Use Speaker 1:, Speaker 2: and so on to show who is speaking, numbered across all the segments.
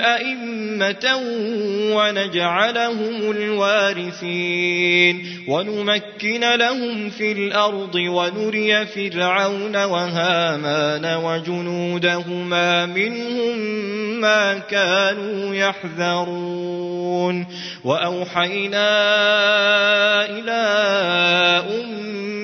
Speaker 1: أئمة ونجعلهم الوارثين. ونمكن لهم في الأرض ونري فرعون وهامان وجنودهما منهم ما كانوا يحذرون. وأوحينا إلى أم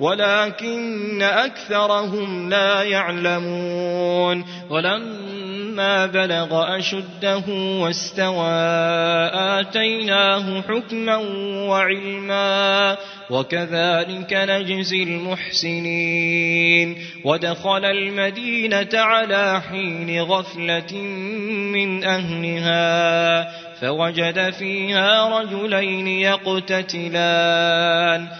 Speaker 1: ولكن أكثرهم لا يعلمون. ولما بلغ أشده واستوى آتيناه حكما وعلما وكذلك نجزي المحسنين. ودخل المدينة على حين غفلة من أهلها فوجد فيها رجلين يقتتلان.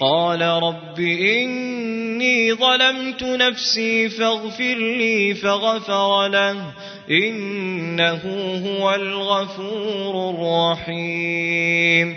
Speaker 1: قال رب إني ظلمت نفسي فاغفر لي فغفر له إنه هو الغفور الرحيم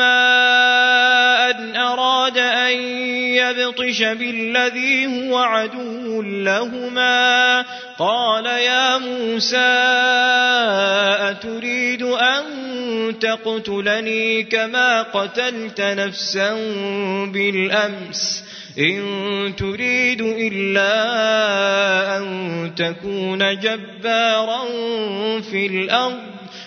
Speaker 1: أن أراد أن يبطش بالذي هو عدو لهما. قال يا موسى أتريد أن تقتلني كما قتلت نفسا بالأمس؟ إن تريد إلا أن تكون جبارا في الأرض.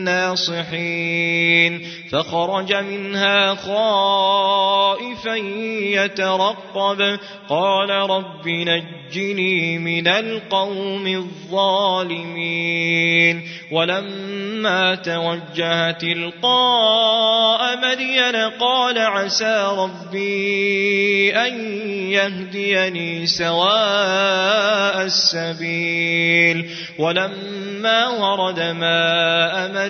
Speaker 1: الناصحين. فخرج منها خائفا يترقب. قال رب نجني من القوم الظالمين. ولما توجه تلقاء مدين قال عسى ربي أن يهديني سواء السبيل. ولما ورد ماء مدين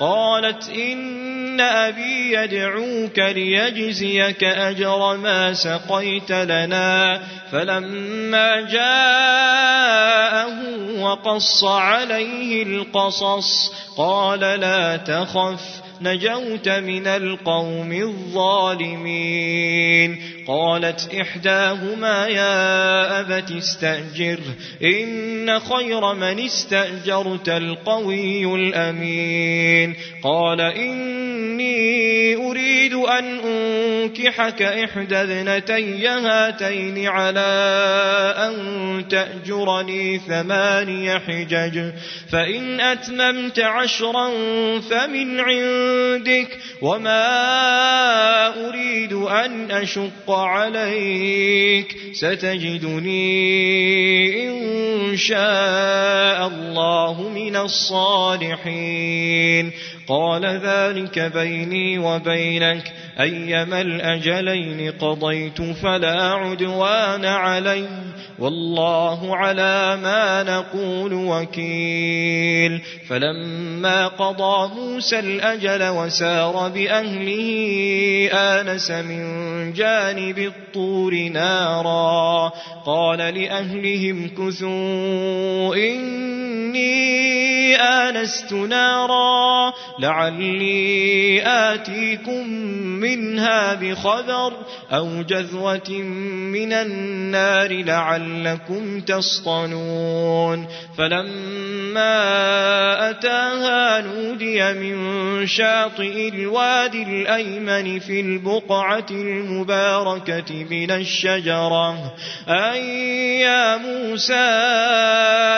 Speaker 1: قالت إن أبي يدعوك ليجزيك أجر ما سقيت لنا فلما جاءه وقص عليه القصص قال لا تخف نجوت من القوم الظالمين. قالت إحداهما يا أبت استأجر إن خير من استأجرت القوي الأمين. قال إني أريد أن أنكحك إحدى ابنتي هاتين على أن تأجرني ثماني حجج فإن أتممت عشرا فمن عندك وما أريد أن أشق عليك. ستجدني إن شاء الله من الصالحين. قال ذلك بيني وبينك. أيما الأجلين قضيت فلا عدوان علي. والله على ما نقول وكيل. فلما قضى موسى الأجل وسار بأهله آنس من جانب الطور نارا قال لأهلهم كثوا إني آنست نارا لعلي آتيكم منها بخبر أو جذوة من النار لعلكم تصطنون فلما أتاها نودي من شاطئ الوادي الأيمن في البقعة المباركة من الشجرة. أي يا موسى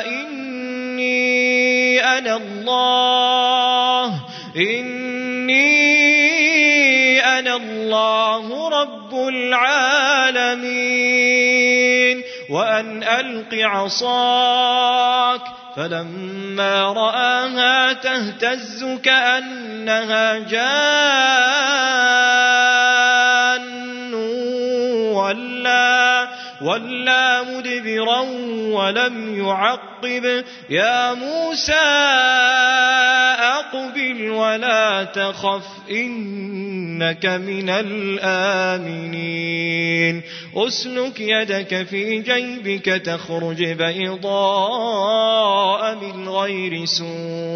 Speaker 1: إني أنا الله إني أنا الله رب العالمين. وأن ألق عصاك فلما رآها تهتز كأنها جان. ولا مدبرا ولم يعقب يا موسى أقبل ولا تخف إنك من الآمنين أسلك يدك في جيبك تخرج بيضاء من غير سوء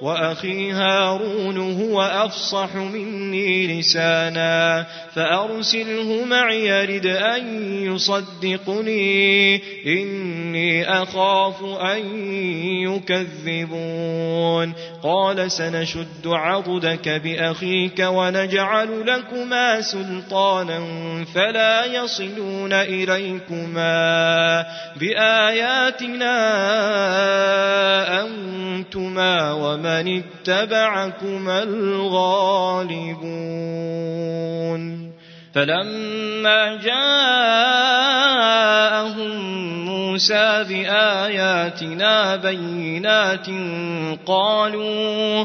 Speaker 1: وأخي هارون هو أفصح مني لسانا فأرسله معي يرد أن يصدقني إني أخاف أن يكذبون. قال سنشد عضدك بأخيك ونجعل لكما سلطانا فلا يصلون إليكما. بآياتنا أنتما ومن اتبعكما الغالبون فلما جاءهم موسى بآياتنا بينات قالوا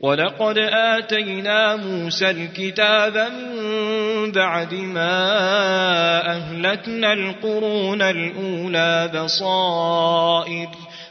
Speaker 1: ولقد آتينا موسى الكتاب من بعد ما أهلكنا القرون الأولى بصائر.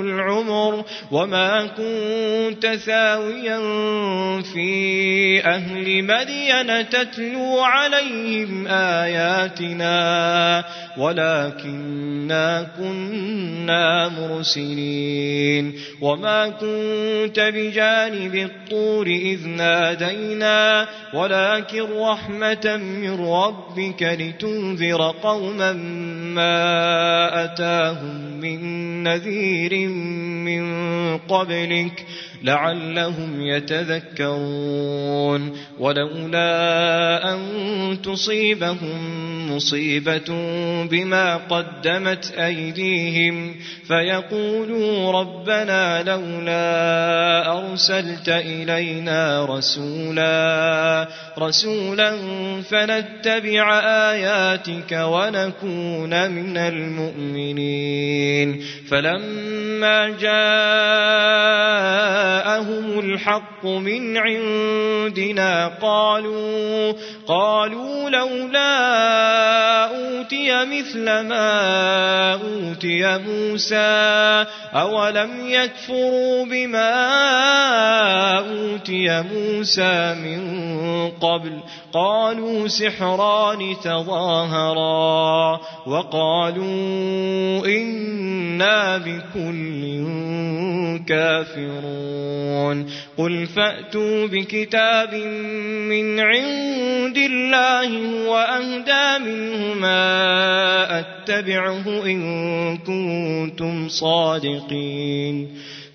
Speaker 1: العمر وما كنت ثاويا في أهل مدين تتلو عليهم آياتنا ولكننا كنا مرسلين وما كنت بجانب الطور إذ نادينا ولكن رحمة من ربك لتنذر قوما ما أتاهم من نذير من قبلك لعلهم يتذكرون ولولا أن تصيبهم مصيبة بما قدمت أيديهم فيقولوا ربنا لولا أرسلت إلينا رسولا رسولا فنتبع آياتك ونكون من المؤمنين. فلما جاء جاءهم الحق من عندنا قالوا قالوا لولا أوتي مثل ما أوتي موسى أولم يكفروا بما أوتي موسى من قبل؟ قالوا سحران تظاهرا وقالوا إنا بكل كافرون. قل فأتوا بكتاب من عند الله وأهدى منه ما أتبعه إن كنتم صادقين.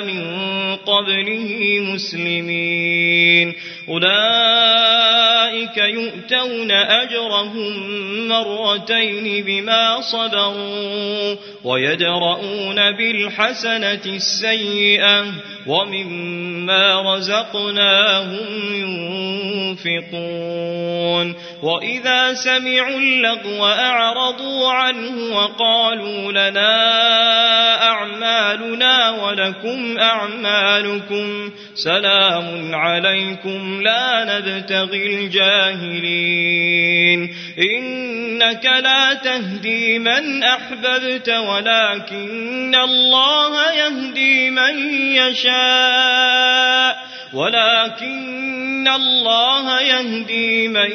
Speaker 1: من قبله مسلمين. أولئك يؤتون أجرهم مرتين بما صبروا ويدرؤون بالحسنة السيئة ومما رزقناهم ينفقون. وإذا سمعوا اللغو أعرضوا عنه وقالوا لنا أعمالنا ولكم أعمالكم سلام عليكم لا نبتغي الجاهلين إنك لا تهدي من أحببت ولكن الله يهدي من يشاء ولكن الله يهدي من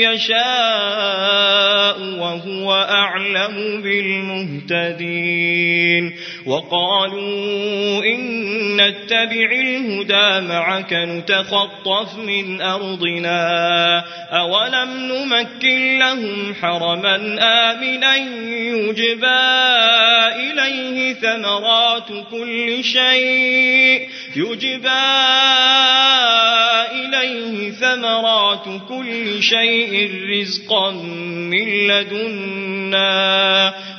Speaker 1: يشاء وهو أعلم بالمهتدين. وقالوا إن نتبع الهدى معك نتخطف من أرضنا. أولم نمكن لهم حرما آمنا يجبى إليه ثمرات كل شيء. يجبى إليه ثمرات كل شيء رزقا من لدنا.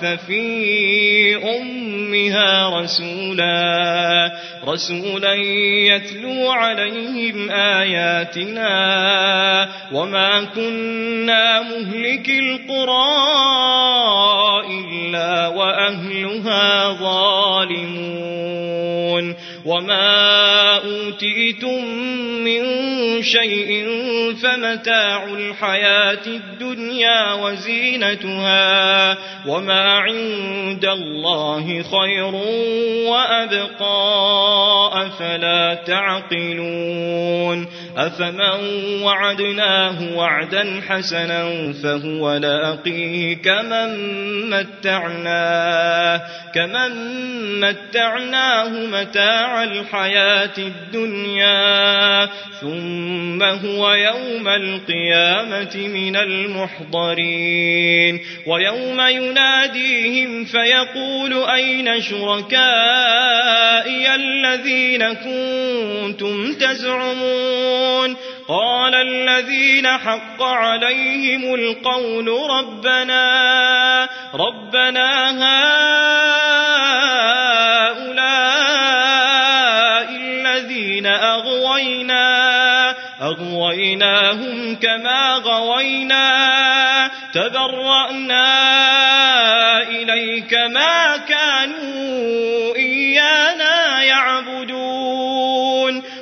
Speaker 1: في أمها رسولا رسولا يتلو عليهم آياتنا وما كنا مهلك القرى إلا وأهلها ظالمون وما أوتيتم من شيء فمتاع الحياة الدنيا وزينتها وما عند الله خير وأبقى أفلا تعقلون أفمن وعدناه وعدا حسنا فهو لاقيه كمن متعناه كمن متعناه متاع الحياة الدنيا ثم هو يوم القيامة من المحضرين ويوم يناديهم فيقول أين شركائي الذين كنتم تزعمون قال الذين حق عليهم القول ربنا ربنا هؤلاء الذين أغوينا أغويناهم كما غوينا تبرأنا إليك ما كانوا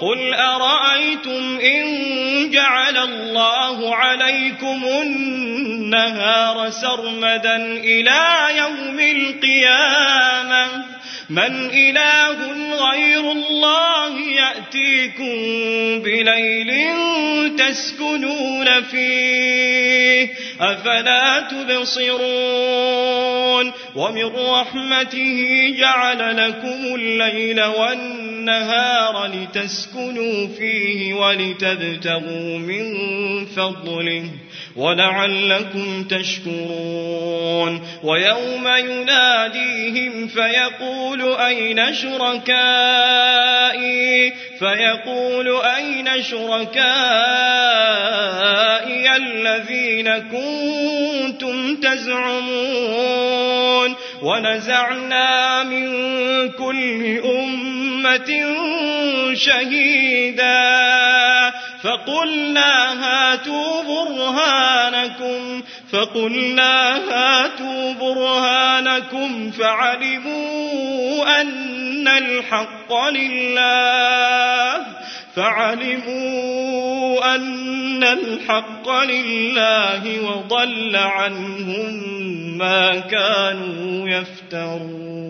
Speaker 1: قل أرأيتم إن جعل الله عليكم النهار سرمدا إلى يوم القيامة من إله غير الله يأتيكم بليل تسكنون فيه أفلا تبصرون ومن رحمته جعل لكم الليل والنهار لتسكنوا فيه ولتبتغوا من فضله ولعلكم تشكرون. ويوم يناديهم فيقول أين شركائي؟ فيقول أين شركائي الذين كنتم تزعمون؟ ونزعنا من كل أمة شهيدا فقلنا هاتوا برهانكم فقلنا هاتوا برهانكم فعلموا أن الحق لله فعلموا أن الحق لله وضل عنهم ما كانوا يفترون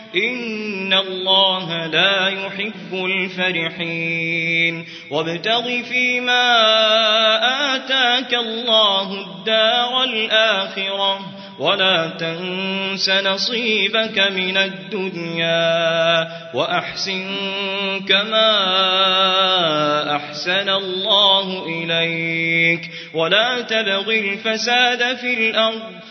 Speaker 1: إن الله لا يحب الفرحين وابتغ فيما آتاك الله الدار الآخرة ولا تنس نصيبك من الدنيا وأحسن كما أحسن الله إليك ولا تبغ الفساد في الأرض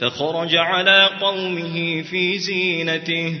Speaker 1: فخرج على قومه في زينته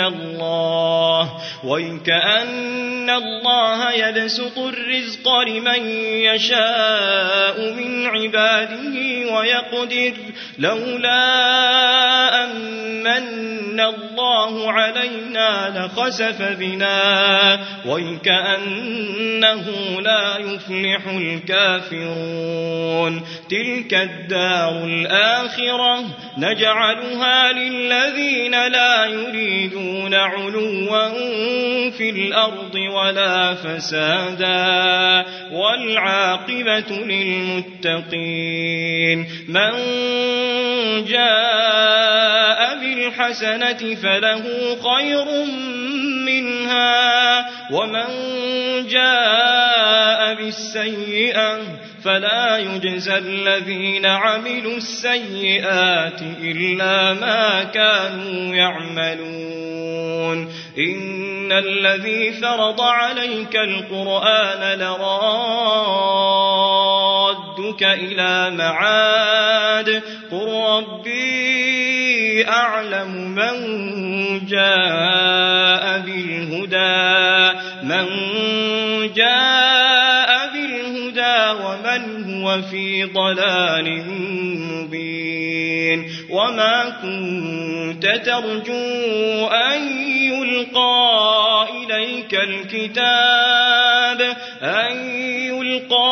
Speaker 1: الله ويكأن الله يبسط الرزق لمن يشاء من عباده ويقدر لولا أمن الله علينا لخسف بنا ويكأنه لا يفلح الكافرون تلك الدار الآخرة نجعلها للذين لا يريدون علوا في الأرض ولا فسادا والعاقبة للمتقين من جاء بالحسنة فله خير منها ومن جاء بالسيئة فلا يجزى الذين عملوا السيئات إلا ما كانوا يعملون إن الذي فرض عليك القرآن لرادك إلى معاد. قل ربي أعلم من جاء بالهدى. من جاء ومن هو في ضلال مبين وما كنت ترجو أن يلقى إليك الكتاب أن يلقى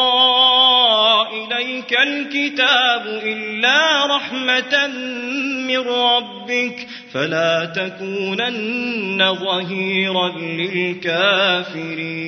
Speaker 1: إليك الكتاب إلا رحمة من ربك فلا تكونن ظهيرا للكافرين